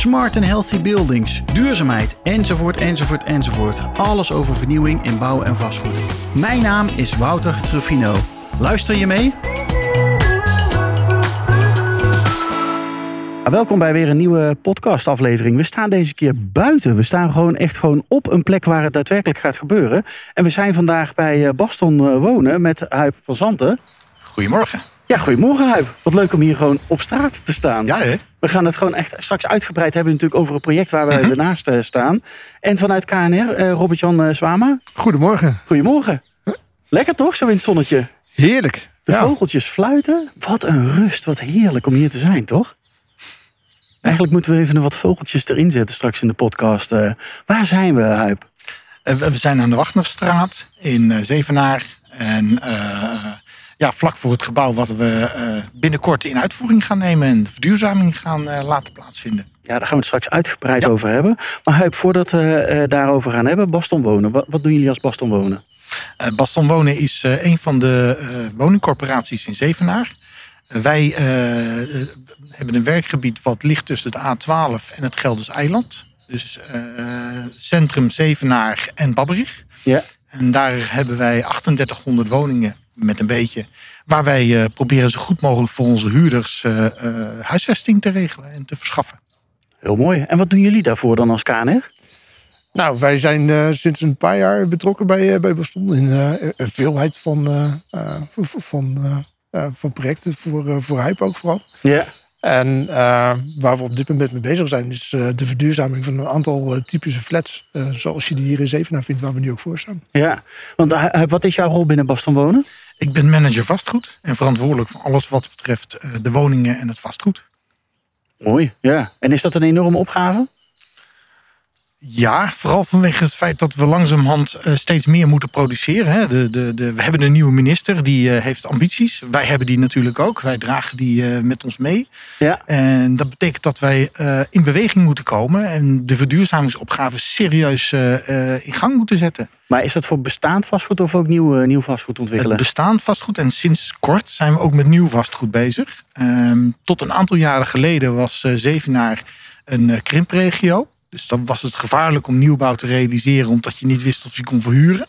smart and healthy buildings, duurzaamheid, enzovoort, enzovoort, enzovoort. Alles over vernieuwing in bouw en vastgoed. Mijn naam is Wouter Truffino. Luister je mee? Welkom bij weer een nieuwe podcastaflevering. We staan deze keer buiten. We staan gewoon echt gewoon op een plek waar het daadwerkelijk gaat gebeuren. En we zijn vandaag bij eh, Baston eh, Wonen met Huip van Zanten. Goedemorgen. Ja, goedemorgen Huip. Wat leuk om hier gewoon op straat te staan. Ja, hè? We gaan het gewoon echt straks uitgebreid hebben natuurlijk over een project waar wij Mhm. ernaast eh, staan. En vanuit KNR, eh, Robert-Jan eh, Zwama. Goedemorgen. Goedemorgen. Lekker toch, zo in het zonnetje? Heerlijk. De Ja. vogeltjes fluiten. Wat een rust, wat heerlijk om hier te zijn, toch? Eigenlijk moeten we even een wat vogeltjes erin zetten straks in de podcast. Eh, waar zijn we, Huip? We zijn aan de Wagnerstraat in eh, Zevenaar. En eh, ja, vlak voor het gebouw wat we eh, binnenkort in uitvoering gaan nemen. En de verduurzaming gaan eh, laten plaatsvinden. Ja, daar gaan we het straks uitgebreid Ja. over hebben. Maar Huip, voordat we eh, daarover gaan hebben, Baston Wonen. Wat, wat doen jullie als Baston Wonen? Baston Wonen is een van de woningcorporaties in Zevenaar. Wij hebben een werkgebied wat ligt tussen de A12 en het Gelders Eiland. Dus centrum Zevenaar en Babberich. Ja. En daar hebben wij 3800 woningen met een beetje. Waar wij eh, proberen zo goed mogelijk voor onze huurders eh, eh, huisvesting te regelen en te verschaffen. Heel mooi. En wat doen jullie daarvoor dan als KNR? Nou, wij zijn eh, sinds een paar jaar betrokken bij, eh, bij Baston in eh, een veelheid van, eh, eh, van, van projecten voor, eh, voor Hype ook vooral. Ja. En eh, waar we op dit moment mee bezig zijn, is eh, de verduurzaming van een aantal typische flats. eh, zoals je die hier in Zevenaar vindt, waar we nu ook voor staan. Ja. Want wat is jouw rol binnen Baston Wonen? Ik ben manager vastgoed en verantwoordelijk voor alles wat betreft eh, de woningen en het vastgoed. Mooi, ja. En is dat een enorme opgave? Ja, vooral vanwege het feit dat we langzamerhand eh, steeds meer moeten produceren. De, de, de, we hebben een nieuwe minister, die eh, heeft ambities. Wij hebben die natuurlijk ook. Wij dragen die eh, met ons mee. Ja. En dat betekent dat wij in beweging moeten komen. En de verduurzamingsopgave serieus in gang moeten zetten. Maar is dat voor bestaand vastgoed of ook nieuw, nieuw vastgoed ontwikkelen? Het bestaand vastgoed. En sinds kort zijn we ook met nieuw vastgoed bezig. Ehm, tot een aantal jaren geleden was Zevenaar een krimpregio. Dus dan was het gevaarlijk om nieuwbouw te realiseren, omdat je niet wist of je kon verhuren.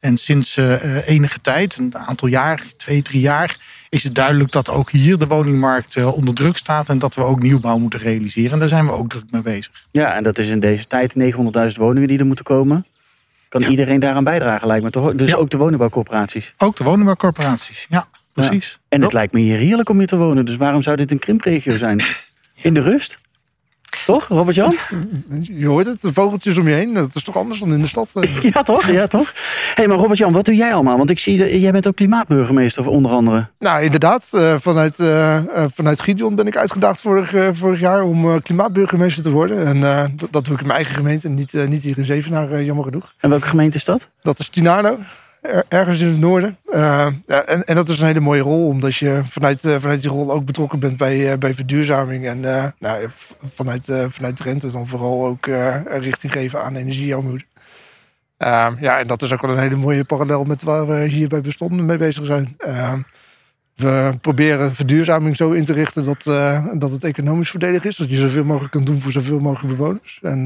En sinds eh, enige tijd, een aantal jaar, twee, drie jaar, is het duidelijk dat ook hier de woningmarkt eh, onder druk staat en dat we ook nieuwbouw moeten realiseren. En daar zijn we ook druk mee bezig. Ja, en dat is in deze tijd 900.000 woningen die er moeten komen. Kan Ja. iedereen daaraan bijdragen, lijkt me toch? Dus Ja. ook de woningbouwcorporaties. Ook de woningbouwcorporaties. Ja, precies. En het lijkt me hier heerlijk om hier te wonen. Dus waarom zou dit een krimpregio zijn? In de rust? Toch, Robert-Jan? Je hoort het, de vogeltjes om je heen. Dat is toch anders dan in de stad. eh. Ja, toch? Ja, toch? Hé, hey, maar Robert-Jan, wat doe jij allemaal? Want ik zie, dat jij bent ook klimaatburgemeester, onder andere. Nou, inderdaad. eh, vanuit, eh, vanuit Gideon ben ik uitgedaagd vorig, vorig jaar om klimaatburgemeester te worden. En dat, dat doe ik in mijn eigen gemeente, niet, niet hier in Zevenaar, jammer genoeg. En welke gemeente is dat? Dat is Tinardo, er- ergens in het noorden. Eh, en, en dat is een hele mooie rol, omdat je vanuit, eh, vanuit die rol ook betrokken bent bij, eh, bij verduurzaming. En nou, vanuit, vanuit Drenthe dan vooral ook richting geven aan energiearmoede. Eh, ja, en dat is ook wel een hele mooie parallel met waar we hier bij Bestonden mee bezig zijn. Eh, we proberen verduurzaming zo in te richten dat, dat het economisch voordelig is. Dat je zoveel mogelijk kan doen voor zoveel mogelijk bewoners. En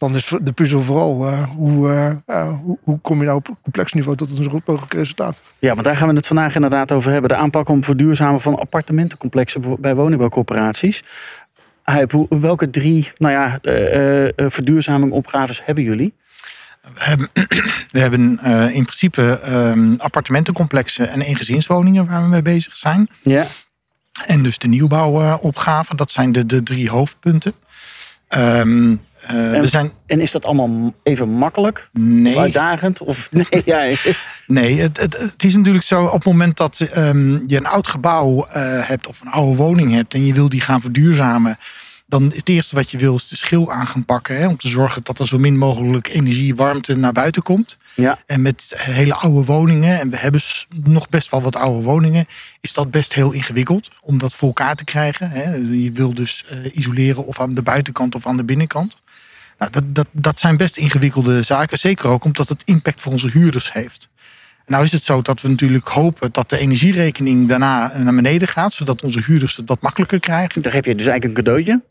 dan is de puzzel vooral eh, hoe, eh, eh, hoe, hoe kom je nou op complex niveau tot een zo goed mogelijk resultaat. Ja, want daar gaan we het vandaag inderdaad over hebben. De aanpak om verduurzamen van appartementencomplexen bij woningbouwcorporaties. Huip, welke drie nou ja, eh, eh, verduurzamingopgaves hebben jullie? We hebben, we hebben eh, in principe ehm, appartementencomplexen en eengezinswoningen waar we mee bezig zijn. Ja. En dus de nieuwbouwopgave, dat zijn de, de drie hoofdpunten. Ehm, eh, En- we zijn. En is dat allemaal even makkelijk? Of Nee, uitdagend? Of nee, ja, nee het, het, het is natuurlijk zo op het moment dat ehm, je een oud gebouw eh, hebt of een oude woning hebt en je wil die gaan verduurzamen. dan het eerste wat je wil is de schil aan gaan pakken. Hè, om te zorgen dat er zo min mogelijk energie, warmte naar buiten komt. Ja. En met hele oude woningen, en we hebben nog best wel wat oude woningen, is dat best heel ingewikkeld om dat voor elkaar te krijgen. Hè. Je wil dus eh, isoleren of aan de buitenkant of aan de binnenkant. Nou, dat, dat, dat zijn best ingewikkelde zaken. Zeker ook omdat het impact voor onze huurders heeft. Nou is het zo dat we natuurlijk hopen dat de energierekening daarna naar beneden gaat. Zodat onze huurders het wat makkelijker krijgen. Dan geef je dus eigenlijk een cadeautje.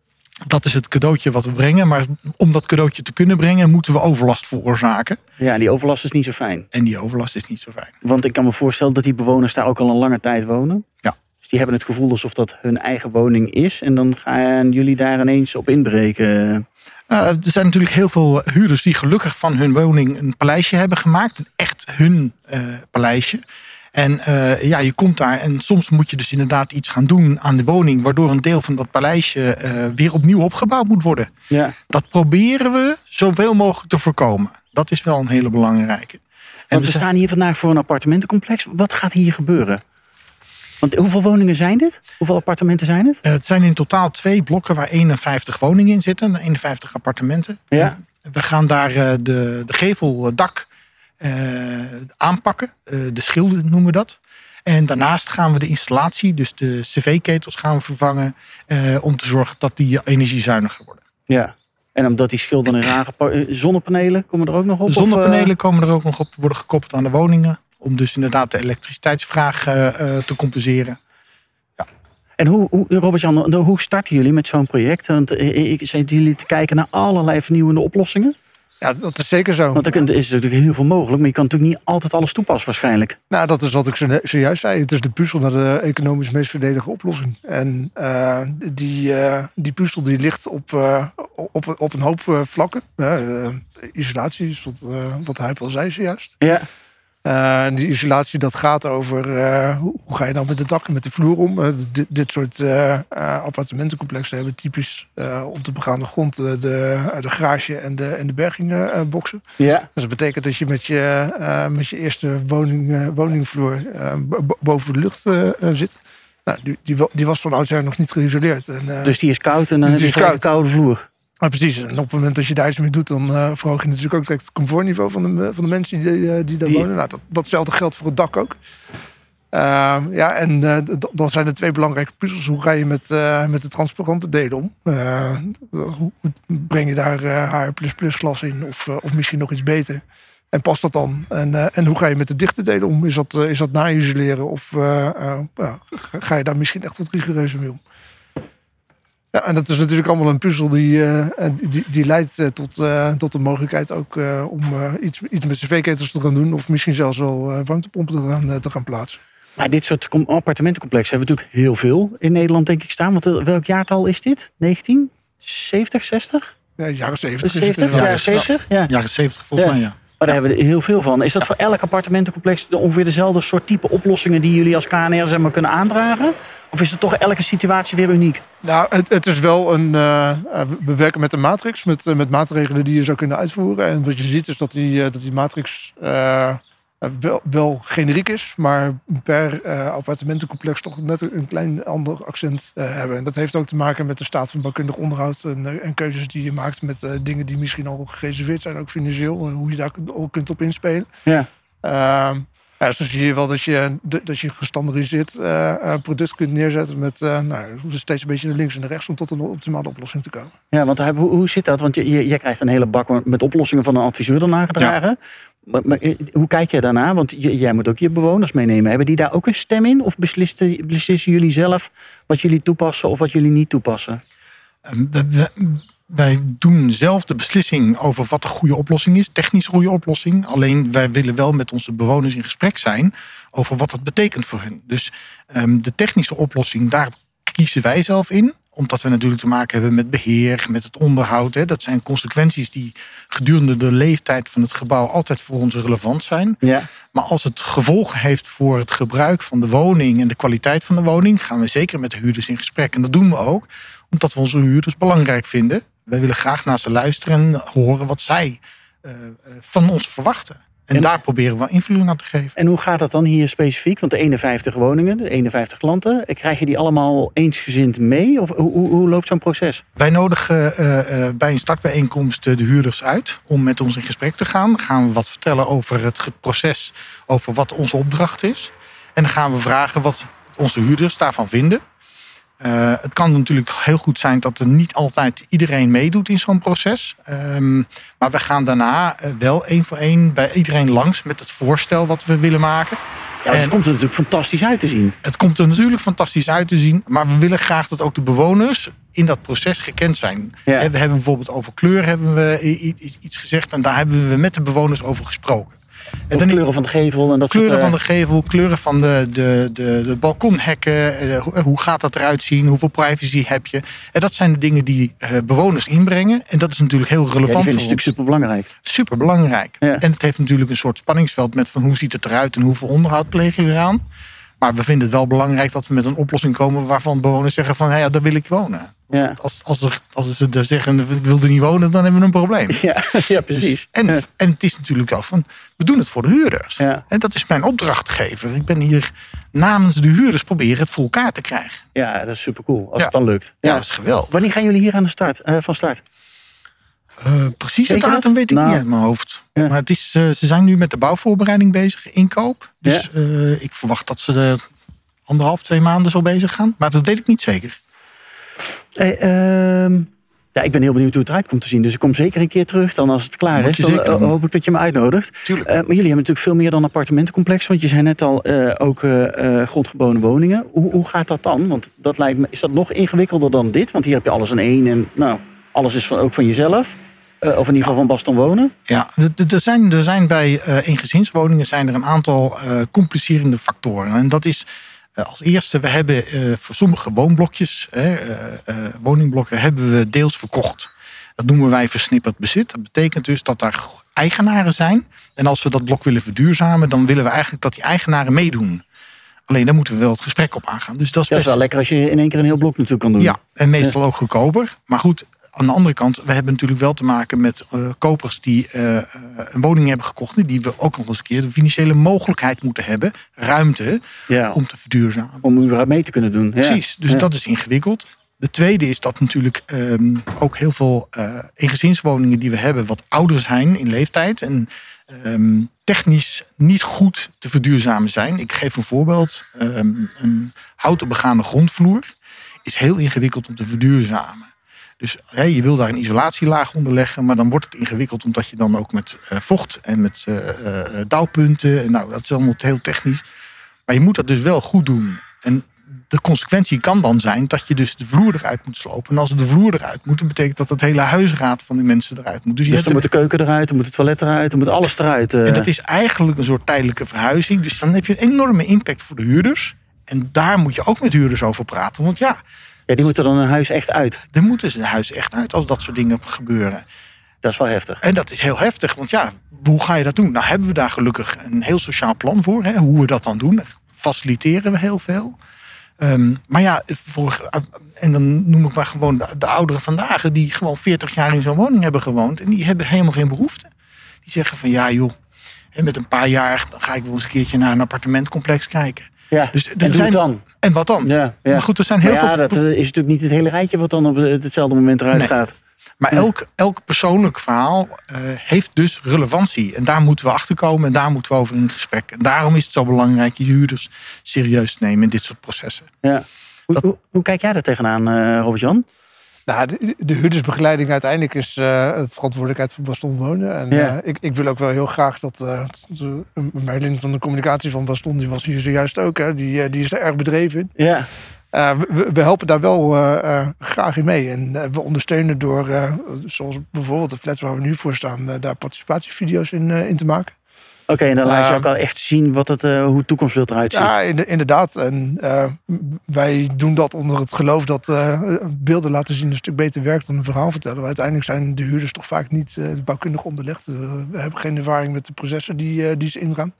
Dat is het cadeautje wat we brengen. Maar om dat cadeautje te kunnen brengen moeten we overlast veroorzaken. Ja, en die overlast is niet zo fijn. En die overlast is niet zo fijn. Want ik kan me voorstellen dat die bewoners daar ook al een lange tijd wonen. Ja. Dus die hebben het gevoel alsof dat hun eigen woning is. En dan gaan jullie daar ineens op inbreken. Nou, er zijn natuurlijk heel veel huurders die gelukkig van hun woning een paleisje hebben gemaakt. Echt hun eh, paleisje. En eh, ja, je komt daar en soms moet je dus inderdaad iets gaan doen aan de woning. Waardoor een deel van dat paleisje eh, weer opnieuw opgebouwd moet worden. Ja. Dat proberen we zoveel mogelijk te voorkomen. Dat is wel een hele belangrijke. En Want we we staan hier vandaag voor een appartementencomplex. Wat gaat hier gebeuren? Want hoeveel woningen zijn dit? Hoeveel appartementen zijn het? Eh, Het zijn in totaal twee blokken waar 51 woningen in zitten. 51 appartementen. Ja. We gaan daar eh, de, de geveldak eh, aanpakken. De schilden noemen we dat. En daarnaast gaan we de installatie, dus de cv-ketels gaan we vervangen. om te zorgen dat die energiezuiniger worden. Ja. En omdat die schilderen aangepakt. Zonnepanelen komen er ook nog op? De of, zonnepanelen komen er ook nog op, worden gekoppeld aan de woningen. Om dus inderdaad de elektriciteitsvraag eh, eh, te compenseren. En hoe, hoe Robert-Jan, hoe starten jullie met zo'n project? Want eh, zitten jullie te kijken naar allerlei vernieuwende oplossingen? Ja, dat is zeker zo. Want er is natuurlijk heel veel mogelijk, maar je kan natuurlijk niet altijd alles toepassen waarschijnlijk. Nou, dat is wat ik zo- zojuist zei. Het is de puzzel naar de economisch meest verdedige oplossing. En die, die puzzel die ligt op, op, op een hoop vlakken. Isolatie is wat, wat hij al zei zojuist. Ja. Eh, en die isolatie dat gaat over eh, hoe, ga je nou met de dak en met de vloer om. Eh, dit, dit soort appartementencomplexen hebben typisch op de begaande grond de, de garage en de, en de bergingboxen. Ja. Dus dat betekent dat je met je, met je eerste woning, woningvloer bo- boven de lucht zit. Nou, die, die, wa- die was van oudsher nog niet geïsoleerd. En, Dus die is koud en dan heb is je een koude vloer. Maar precies, en op het moment dat je daar iets mee doet, dan eh, verhoog je natuurlijk ook direct het comfortniveau van de, van de mensen die, eh, die daar wonen. Nou, dat, datzelfde geldt voor het dak ook. Ehm, ja, en eh, dan zijn er twee belangrijke puzzels. Hoe ga je met, eh, met de transparante delen om? Eh, hoe, breng je daar eh HR++ glas in? Of, eh, of misschien nog iets beter? En past dat dan? En, eh, en hoe ga je met de dichte delen om? Is dat, eh, is dat na-isoleren? Of eh, eh, ja, ga je daar misschien echt wat rigoureuzer mee om? Ja, en dat is natuurlijk allemaal een puzzel die, eh, die, die leidt eh, tot, eh, tot de mogelijkheid ook eh, om eh, iets, iets met cv-ketels te gaan doen. Of misschien zelfs wel eh, warmtepompen te gaan, eh, te gaan plaatsen. Maar dit soort com- appartementencomplexen hebben we natuurlijk heel veel in Nederland denk ik staan. Want welk jaartal is dit? 19? 70, 60? Ja, jaren 70. Dus is het 70? inderdaad. Ja, 70? Ja. Jaren 70 volgens Ja. mij, ja. Maar daar hebben we heel veel van. Is dat voor elk appartementencomplex ongeveer dezelfde soort type oplossingen die jullie als KNR zeg maar, kunnen aandragen? Of is het toch elke situatie weer uniek? Nou, het, het is wel een. eh, eh, we werken met een matrix, met, eh, met maatregelen die je zou kunnen uitvoeren. En wat je ziet is dat die, dat die matrix wel, wel generiek is, maar per eh, appartementencomplex toch net een klein ander accent eh, hebben. En dat heeft ook te maken met de staat van bouwkundig onderhoud en, eh, en keuzes die je maakt met eh, dingen die misschien al gereserveerd zijn, ook financieel, en hoe je daar ook kunt op inspelen. Ja. Ehm, ja, zo zie je wel dat je, dat je een gestandardiseerd eh, eh, product kunt neerzetten met eh, nou, steeds een beetje naar links en naar rechts om tot een optimale oplossing te komen. Ja, want hoe, hoe zit dat? Want je, je- jij krijgt een hele bak met oplossingen van een adviseur dan nagedragen. Maar, eh, hoe kijk jij daarna? Want jij moet ook je bewoners meenemen. Hebben die daar ook een stem in? Of beslissen, jullie zelf wat jullie toepassen of wat jullie niet toepassen? Ehm, Wij doen zelf de beslissing over wat de goede oplossing is, technisch goede oplossing. Alleen wij willen wel met onze bewoners in gesprek zijn over wat dat betekent voor hun. Dus ehm, de technische oplossing, daar kiezen wij zelf in. Omdat we natuurlijk te maken hebben met beheer, met het onderhoud. Hè. Dat zijn consequenties die gedurende de leeftijd van het gebouw altijd voor ons relevant zijn. Ja. Maar als het gevolgen heeft voor het gebruik van de woning en de kwaliteit van de woning, gaan we zeker met de huurders in gesprek. En dat doen we ook, omdat we onze huurders belangrijk vinden. Wij willen graag naar ze luisteren en horen wat zij eh, eh, van ons verwachten. En, En- daar proberen we invulling aan te geven. En hoe gaat dat dan hier specifiek? Want de 51 woningen, de 51 klanten, krijg je die allemaal eensgezind mee? Of hoe, hoe, hoe loopt zo'n proces? Wij nodigen eh, eh, bij een startbijeenkomst eh, de huurders uit om met ons in gesprek te gaan. Dan gaan we wat vertellen over het proces, over wat onze opdracht is. En dan gaan we vragen wat onze huurders daarvan vinden. Eh, het kan natuurlijk heel goed zijn dat er niet altijd iedereen meedoet in zo'n proces. Ehm, maar we gaan daarna eh, wel één voor één bij iedereen langs met het voorstel wat we willen maken. Ja, dat En- komt er natuurlijk fantastisch uit te zien. Het komt er natuurlijk fantastisch uit te zien. Maar we willen graag dat ook de bewoners in dat proces gekend zijn. Ja. We hebben bijvoorbeeld over kleur hebben we iets gezegd. En daar hebben we met de bewoners over gesproken. En dan kleuren van de gevel en dat kleuren soort... van eh, de gevel, kleuren van de, de, de, de balkonhekken. eh, hoe- Hoe gaat dat eruit zien? Hoeveel privacy heb je? En dat zijn de dingen die eh, bewoners inbrengen. En dat is natuurlijk heel ja, relevant die vind een stuk super belangrijk. super belangrijk. Ja. En het heeft natuurlijk een soort spanningsveld met van hoe ziet het eruit en hoeveel onderhoud pleeg je eraan. Maar we vinden het wel belangrijk dat we met een oplossing komen waarvan bewoners zeggen van hé, ja, daar wil ik wonen. Ja, Als, als, er, als ze er zeggen ik wil er niet wonen, dan hebben we een probleem. ja, ja precies. En, Ja. en het is natuurlijk ook van, we doen het voor de huurders. Ja. En dat is mijn opdrachtgever. Ik ben hier namens de huurders proberen het voor elkaar te krijgen. Ja, dat is super cool. Als Ja. het dan lukt. Ja, dat is geweldig. Wanneer gaan jullie hier aan de start, eh, van start? Eh, precies het datum dat? weet ik Nou. niet uit mijn hoofd. Maar het is, eh, ze zijn nu met de bouwvoorbereiding bezig, inkoop. Dus ik verwacht dat ze er anderhalf, twee maanden zo bezig gaan. Maar dat weet ik niet zeker. Hey, ehm, ja, ik ben heel benieuwd hoe het eruit komt te zien. Dus ik kom zeker een keer terug. Dan als het klaar Moet is, dan zeker eh, hoop ik dat je me uitnodigt. Tuurlijk. Eh, maar jullie hebben natuurlijk veel meer dan appartementencomplex. Want je zei net al, eh, ook grondgebonden woningen. Hoe, hoe gaat dat dan? Want dat lijkt me, is dat nog ingewikkelder dan dit? Want hier heb je alles in één. En nou, alles is van, ook van jezelf. Of in ieder geval van Baston Wonen. Ja, er- zijn, er zijn bij eh eengezinswoningen zijn er een aantal complicerende factoren. En dat is als eerste, we hebben eh, voor sommige woonblokjes, hè, eh, eh, woningblokken, hebben we deels verkocht. Dat noemen wij versnipperd bezit. Dat betekent dus dat daar eigenaren zijn. En als we dat blok willen verduurzamen, dan willen we eigenlijk dat die eigenaren meedoen. Alleen daar moeten we wel het gesprek op aangaan. Dus dat is Dat is best wel lekker als je in één keer een heel blok natuurlijk kan doen. ja, en meestal ook goedkoper. Maar goed, aan de andere kant, we hebben natuurlijk wel te maken met eh, kopers die eh, eh, een woning hebben gekocht. Die we ook nog eens een keer de financiële mogelijkheid moeten hebben, ruimte, Ja, om te verduurzamen. om überhaupt mee te kunnen doen. Ja. Precies, dus Ja. dat is ingewikkeld. De tweede is dat natuurlijk ehm, ook heel veel eh eengezinswoningen die we hebben wat ouder zijn in leeftijd en ehm, technisch niet goed te verduurzamen zijn. Ik geef een voorbeeld. Ehm, een houten begane grondvloer is heel ingewikkeld om te verduurzamen. Dus hè, je wil daar een isolatielaag onder leggen, maar dan wordt het ingewikkeld omdat je dan ook met eh, vocht en met eh, douwpunten, en nou dat is allemaal heel technisch. Maar je moet dat dus wel goed doen. En de consequentie kan dan zijn dat je dus de vloer eruit moet slopen. En als de vloer eruit moet, dan betekent dat het hele huisraad van die mensen eruit moet. Dus, je Dus dan moet de keuken eruit, dan moet het toilet eruit, dan moet alles eruit. en dat is eigenlijk een soort tijdelijke verhuizing. Dus dan heb je een enorme impact voor de huurders. En daar moet je ook met huurders over praten. Want ja, Ja, die moeten dan een huis echt uit. er moet dus een huis echt uit als dat soort dingen gebeuren. Dat is wel heftig. En dat is heel heftig, want ja, hoe ga je dat doen? Nou hebben we daar gelukkig een heel sociaal plan voor, hè, hoe we dat dan doen. Faciliteren we heel veel. Ehm, maar ja, voor, en dan noem ik maar gewoon de, de ouderen vandaag, die gewoon 40 jaar in zo'n woning hebben gewoond. En die hebben helemaal geen behoefte. Die zeggen van ja joh, met een paar jaar dan ga ik wel eens een keertje naar een appartementcomplex kijken. Ja, Dus er en zijn- dan. En wat dan? Ja, ja. Maar goed, er zijn heel Maar ja, veel. dat eh, is natuurlijk niet het hele rijtje wat dan op het- hetzelfde moment eruit Nee. gaat. Maar elk, elk persoonlijk verhaal eh, heeft dus relevantie. En daar moeten we achter komen en daar moeten we over in gesprek. En daarom is het zo belangrijk je huurders serieus te nemen in dit soort processen. Ja. Hoe, hoe, hoe kijk jij daar tegenaan, eh Robert-Jan? Nou, de, de huurdersbegeleiding uiteindelijk is de verantwoordelijkheid van Baston Wonen. En Ja. eh, ik, ik wil ook wel heel graag dat eh de- Marlin van de communicatie van Baston, die was hier zojuist ook, hè, die, die is er erg bedreven in. Ja. We, we helpen daar wel graag in mee. En we ondersteunen door, zoals bijvoorbeeld de flats waar we nu voor staan, daar participatievideo's in, in te maken. Oké, en dan laat je Ehm, ook al echt zien wat het, eh, hoe het toekomstbeeld eruit ziet. Ja, inde- inderdaad. En eh, wij doen dat onder het geloof dat eh, beelden laten zien een stuk beter werkt dan een verhaal vertellen. Uiteindelijk zijn de huurders toch vaak niet bouwkundig onderlegd. We hebben geen ervaring met de processen die, die ze ingaan.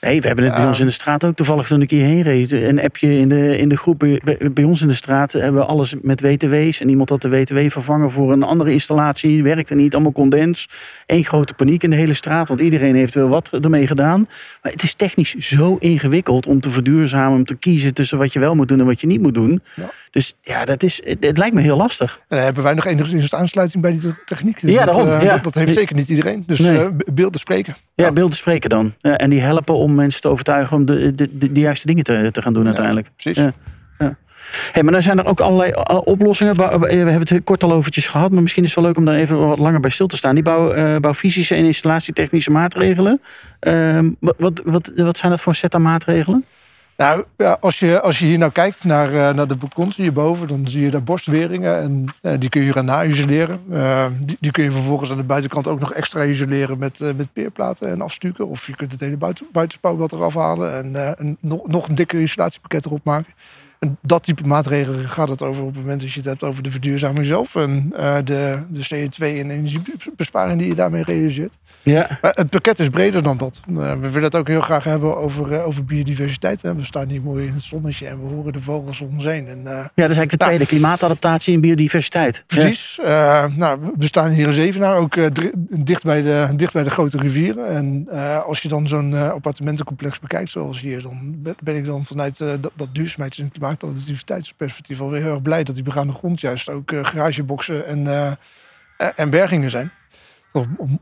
Nee, we hebben het bij Ja. ons in de straat ook toevallig toen ik hierheen reed. Een appje in de, in de groep bij, bij- ons in de straat. Hebben we alles met WTW's. En iemand had de WTW vervangen voor een andere installatie. Werkte niet, allemaal condens. Eén grote paniek in de hele straat. Want iedereen heeft wel wat ermee gedaan. Maar het is technisch zo ingewikkeld om te verduurzamen. Om te kiezen tussen wat je wel moet doen en wat je niet moet doen. Ja. Dus ja, dat is, het, het lijkt me heel lastig. En dan hebben wij nog enigszins aansluiting bij die te- techniek. Ja, dat, daarom, eh, ja. dat, dat heeft zeker niet iedereen. Dus Nee. eh, beelden spreken. Ja, beelden spreken dan. Ja, en die helpen om mensen te overtuigen om de, de, de, de juiste dingen te, te gaan doen uiteindelijk. Precies. Ja. Ja. Hey, maar dan zijn er ook allerlei uh, oplossingen. We hebben het kort al overtjes gehad, maar misschien is het wel leuk om daar even wat langer bij stil te staan. Die bouw, eh, bouwfysische en installatietechnische maatregelen. Ehm, wat, wat, wat, wat zijn dat voor een set aan maatregelen? Nou, als, je, als je hier nou kijkt naar, eh, naar de balkons hierboven, dan zie je daar borstweringen. En eh, die kun je gaan na-isoleren. Eh, die, kun je vervolgens aan de buitenkant ook nog extra isoleren met, met peerplaten en afstukken. Of je kunt het hele buiten, buitenspouwblad eraf halen en, en nog, nog een dikker isolatiepakket erop maken. En dat type maatregelen gaat het over op het moment dat je het hebt over de verduurzaming zelf. En eh, de, de CO2 en energiebesparing die je daarmee realiseert. Ja. Maar het pakket is breder dan dat. Eh, we willen het ook heel graag hebben over, eh, over biodiversiteit. Hè. We staan hier mooi in het zonnetje en we horen de vogels om ons heen. En, ja, dat is eigenlijk de Ja. tweede klimaatadaptatie en biodiversiteit. precies. Nou, we staan hier in Zevenaar ook dicht, bij de, dicht bij de grote rivieren. En als je dan zo'n appartementencomplex bekijkt zoals hier... dan ben, ik dan vanuit dat, dat duurzaamheids- en klimaatadaptiviteitsperspectief... alweer heel erg blij dat die begaande grond juist ook eh, garageboxen en, eh, en- en bergingen zijn.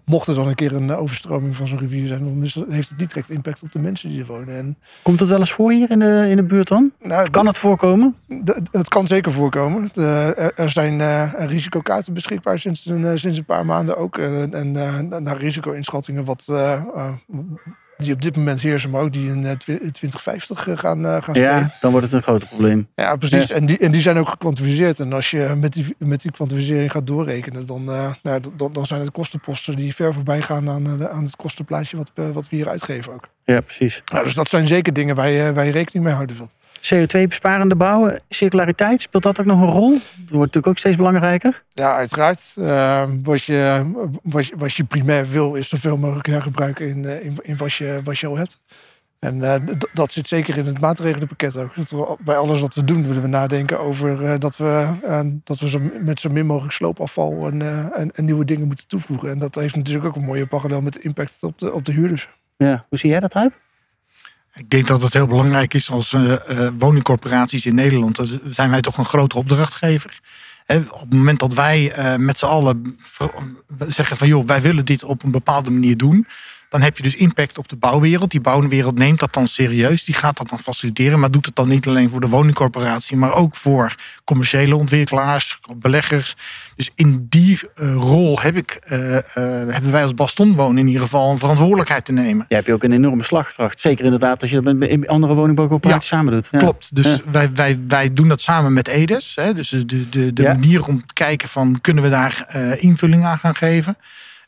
Mocht er dan een keer een eh, overstroming van zo'n rivier zijn, dan is dat- heeft het niet direct impact op de mensen die er wonen. En, Komt het wel eens voor hier in de, in de buurt dan? nou, kan het voorkomen? Het kan zeker voorkomen. Eh, er- zijn eh, risicokaarten beschikbaar sinds een, eh, sinds een paar maanden ook. En, en eh, naar risico-inschattingen wat, eh, eh, die op dit moment heersen, maar ook die in eh, twi- 2050 gaan, gaan, gaan spelen. Ja, dan wordt het een groot probleem. Ja, precies. En, die, en die zijn ook gekwantificeerd. En als je met die, met die kwantificering gaat doorrekenen, dan, eh, nou, dan, dan zijn het kostenposten die ver voorbij gaan aan, eh, aan het kostenplaatje wat, we- wat we hier uitgeven ook. Ja, precies. Nou, dus dat zijn zeker dingen waar je, waar je rekening mee houden wilt. CO2-besparende bouwen, circulariteit, speelt dat ook nog een rol? Dat wordt natuurlijk ook steeds belangrijker. Ja, uiteraard. Eh, wat, je, wat, je, wat je primair wil, is zoveel mogelijk hergebruiken in, eh, in, in wat, je, wat je al hebt. En eh, dat zit zeker in het maatregelenpakket ook. Dat we, bij alles wat we doen willen we nadenken over eh, dat we, dat we zo, met zo min mogelijk sloopafval en, en, en nieuwe dingen moeten toevoegen. En dat heeft natuurlijk ook een mooie parallel met de impact op de, op de huurders. Ja. Hoe zie jij dat, Huip? Ik denk dat het heel belangrijk is als eh, eh, woningcorporaties in Nederland. Dan zijn wij toch een grote opdrachtgever. Op het moment dat wij eh, met z'n allen zeggen van joh, wij willen dit op een bepaalde manier doen. Dan heb je dus impact op de bouwwereld. Die bouwwereld neemt dat dan serieus. Die gaat dat dan faciliteren. Maar doet het dan niet alleen voor de woningcorporatie. Maar ook voor commerciële ontwikkelaars, beleggers. Dus in die eh, rol heb ik, eh, eh, hebben wij als Baston Wonen in ieder geval een verantwoordelijkheid te nemen. Jij hebt je ook een enorme slagkracht. Zeker inderdaad als je dat met andere woningbouwcorporaties samen doet. Ja. Klopt. Dus Ja. wij, wij, wij doen dat samen met EDES. Hè? Dus de, de, de, manier om te kijken van kunnen we daar invulling aan gaan geven.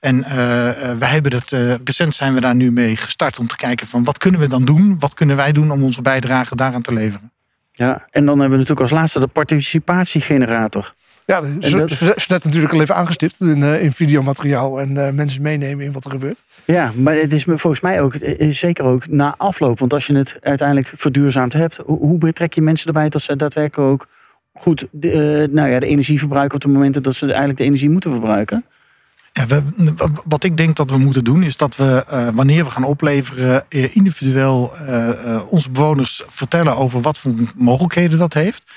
En eh eh, wij hebben dat, eh, recent zijn we daar nu mee gestart om te kijken van wat kunnen we dan doen? Wat kunnen wij doen om onze bijdrage daaraan te leveren? Ja. En dan hebben we natuurlijk als laatste de participatiegenerator. Ja, dat- zo- zo net natuurlijk al even aangestipt in, eh, in videomateriaal en eh, mensen meenemen in wat er gebeurt. Ja, maar het is me volgens mij ook, zeker ook na afloop. Want als je het uiteindelijk verduurzaamd hebt, hoe, betrek je mensen erbij dat ze daadwerkelijk ook goed de, eh, nou ja, de energie verbruiken op de momenten dat ze eigenlijk de energie moeten verbruiken? Ja, we, wat ik denk dat we moeten doen is dat we eh, wanneer we gaan opleveren eh, individueel eh, onze bewoners vertellen over wat voor mogelijkheden dat heeft.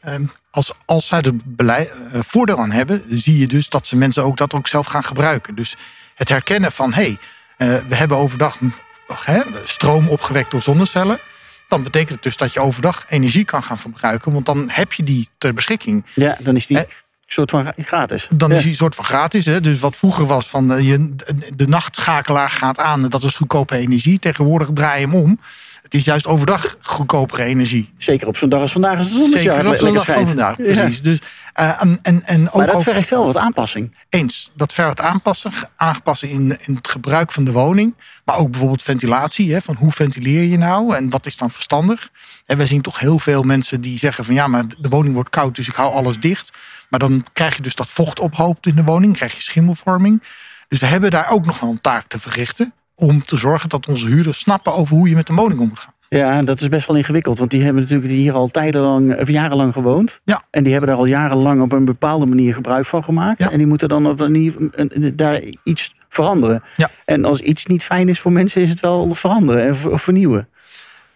Ehm, als, als zij er beleid, voordeel aan hebben, zie je dus dat ze mensen ook dat ook zelf gaan gebruiken. Dus het herkennen van hé, hey, we hebben overdag hm, hè, stroom opgewekt door zonnecellen. Dan betekent het dus dat je overdag energie kan gaan verbruiken, want dan heb je die ter beschikking. Ja, dan is die soort van gratis. Dan Ja. is een soort van gratis. Hè? Dus wat vroeger was van eh, je, de nachtschakelaar gaat aan, dat is goedkope energie. Tegenwoordig draai je hem om. Het is juist overdag goedkopere energie. Zeker op zo'n dag als vandaag de zonnetje Zeker op van. Ja. Precies. Dus, eh, en, en, en ook, Maar dat vergt wel wat aanpassing. eens, dat vergt aanpassen. Aangepassen in, in het gebruik van de woning. Maar ook bijvoorbeeld ventilatie. Hè? Van hoe ventileer je nou en wat is dan verstandig? En we zien toch heel veel mensen die zeggen van ja, maar de woning wordt koud, dus ik hou alles dicht. Maar dan krijg je dus dat vocht ophoopt in de woning, krijg je schimmelvorming. Dus we hebben daar ook nog wel een taak te verrichten. om te zorgen dat onze huurders snappen over hoe je met de woning om moet gaan. Ja, dat is best wel ingewikkeld. Want die hebben natuurlijk hier al tijdenlang, of jarenlang gewoond. Ja. En die hebben daar al jarenlang op een bepaalde manier gebruik van gemaakt. Ja. En die moeten dan op een daar iets veranderen. Ja. En als iets niet fijn is voor mensen, is het wel veranderen en ver- vernieuwen.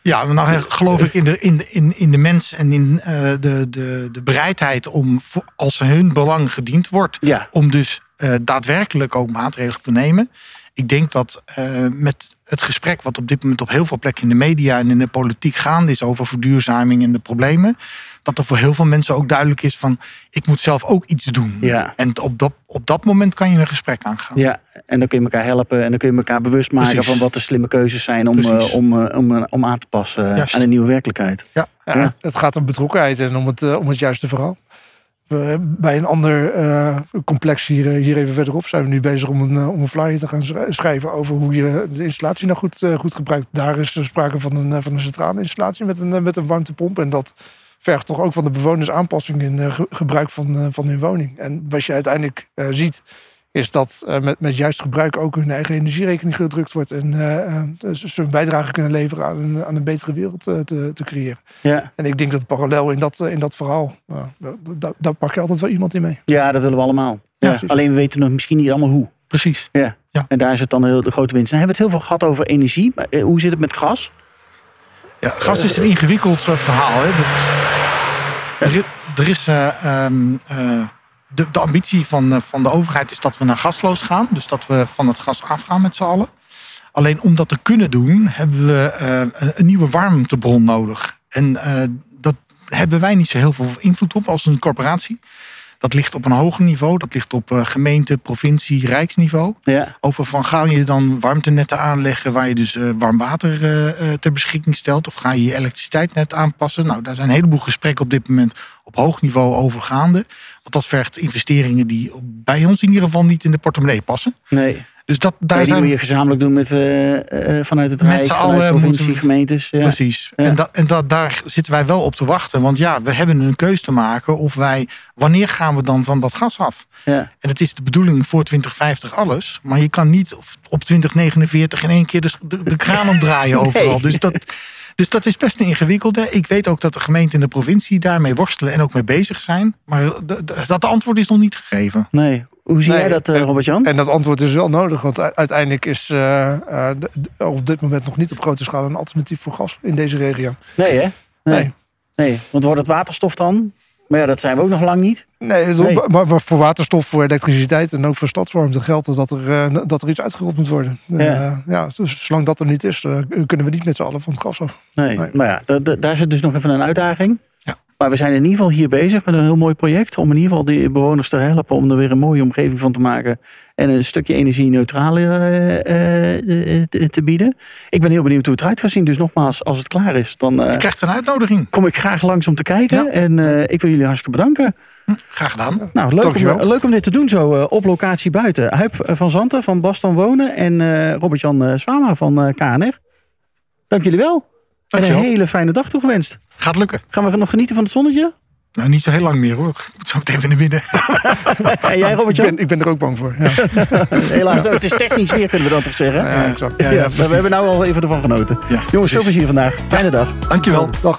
Ja, nou geloof ik in de, in in, in de mens en in eh, de, de, de bereidheid om, als hun belang gediend wordt, Ja. om dus eh, daadwerkelijk ook maatregelen te nemen. Ik denk dat eh, met het gesprek wat op dit moment op heel veel plekken in de media en in de politiek gaande is over verduurzaming en de problemen, dat er voor heel veel mensen ook duidelijk is van ik moet zelf ook iets doen. Ja. En op dat, op dat moment kan je een gesprek aangaan. Ja, en dan kun je elkaar helpen en dan kun je elkaar bewust maken Precies. van wat de slimme keuzes zijn om, eh, om, eh, om, eh, om aan te passen Juist. aan de nieuwe werkelijkheid. Ja. Ja, Ja. Het, het gaat om betrokkenheid en om het, om het juiste verhaal. We, bij een ander eh, complex hier, hier even verderop zijn we nu bezig om een, om een flyer te gaan schri- schrijven over hoe je de installatie nou goed, goed gebruikt. Daar is er sprake van een, van een centrale installatie met een, met een warmtepomp. En dat vergt toch ook van de bewoners aanpassing in eh, ge- gebruik van, eh, van hun woning. En wat je uiteindelijk eh, ziet, is dat eh, met, met juist gebruik ook hun eigen energierekening gedrukt wordt. En eh, eh, dus ze een bijdrage kunnen leveren aan een, aan een betere wereld te, te creëren. Ja. En ik denk dat parallel in dat, in dat verhaal, daar- pak je altijd wel iemand in mee. ja, dat willen we allemaal. Ja, alleen we weten nog misschien niet allemaal hoe. Precies. Ja. Ja. En daar is het dan heel de grote winst. Nou, hebben we het heel veel gehad over energie. Maar, hoe zit het met gas? Ja, gas is een ingewikkeld eh, verhaal. Hè. Dat, er, er is eh, ehm, eh, de, de ambitie van, van de overheid is dat we naar gasloos gaan. Dus dat we van het gas afgaan met z'n allen. Alleen om dat te kunnen doen, hebben we een, nieuwe warmtebron nodig. En dat hebben wij niet zo heel veel invloed op als een corporatie. Dat ligt op een hoger niveau. Dat ligt op eh, gemeente, provincie, rijksniveau. Ja. Over van ga je dan warmtenetten aanleggen waar je dus eh, warm water eh, ter beschikking stelt? Of ga je je elektriciteitsnet aanpassen? Nou, daar zijn een heleboel gesprekken op dit moment op hoog niveau over gaande. Want dat vergt investeringen die bij ons in ieder geval niet in de portemonnee passen. Nee. Dus dat, daar Ja, die zijn moet je gezamenlijk doen met, eh, eh, vanuit het Rijk, vanuit provincie, moeten gemeentes. Ja. Precies. Ja. En, dat, en dat, daar zitten wij wel op te wachten. Want ja, we hebben een keus te maken of wij, wanneer gaan we dan van dat gas af? Ja. En het is de bedoeling voor 2050 alles. Maar je kan niet op 2049 in één keer de, de, de kraan omdraaien overal. Dus dat, dus dat is best een ingewikkelde. Ik weet ook dat de gemeente en de provincie daarmee worstelen en ook mee bezig zijn. Maar dat antwoord is nog niet gegeven. Nee. Hoe zie Nee, jij dat, eh, Robert-Jan? En dat antwoord is wel nodig, want uiteindelijk is de- op dit moment nog niet op grote schaal een alternatief voor gas in deze regio. Nee, hè? Nee. Nee. nee. Want wordt het waterstof dan? Maar ja, dat zijn we ook nog lang niet. Nee, het- Nee. Maar, maar voor waterstof, voor elektriciteit en ook voor stadswarmte geldt dat er, dat er iets uitgerold moet worden. Ja. Ja, dus zolang dat er niet is, kunnen we niet met z'n allen van het gas af. Nee. Maar ja, da- da- daar zit dus nog even een uitdaging. Maar we zijn in ieder geval hier bezig met een heel mooi project. Om in ieder geval die bewoners te helpen om er weer een mooie omgeving van te maken. En een stukje energie-neutrale eh, eh, te, te bieden. Ik ben heel benieuwd hoe het eruit gaat zien. Dus nogmaals, als het klaar is, dan eh, Je krijgt een uitnodiging. kom ik graag langs om te kijken. Ja. En eh, ik wil jullie hartstikke bedanken. Graag gedaan. Nou, leuk om, Dankjewel. leuk om dit te doen zo eh, op locatie buiten. Huip eh, van Zanten van Bastan Wonen en eh, Robert-Jan eh, Swama van eh, KNR. Dank jullie wel. En een hele fijne dag toegewenst. Gaat lukken. Gaan we nog genieten van het zonnetje? Nou, niet zo heel lang meer hoor. Ik moet zo meteen weer naar binnen. En jij Ik Robert-Jan? ben, ik ben er ook bang voor. Ja, Helaas, nou, het is technisch weer kunnen we dan toch zeggen. ja exact. Ja, Ja, ja, maar we hebben nou al even ervan genoten. Ja, Jongens, veel plezier vandaag. Fijne dag. Dankjewel. Dag.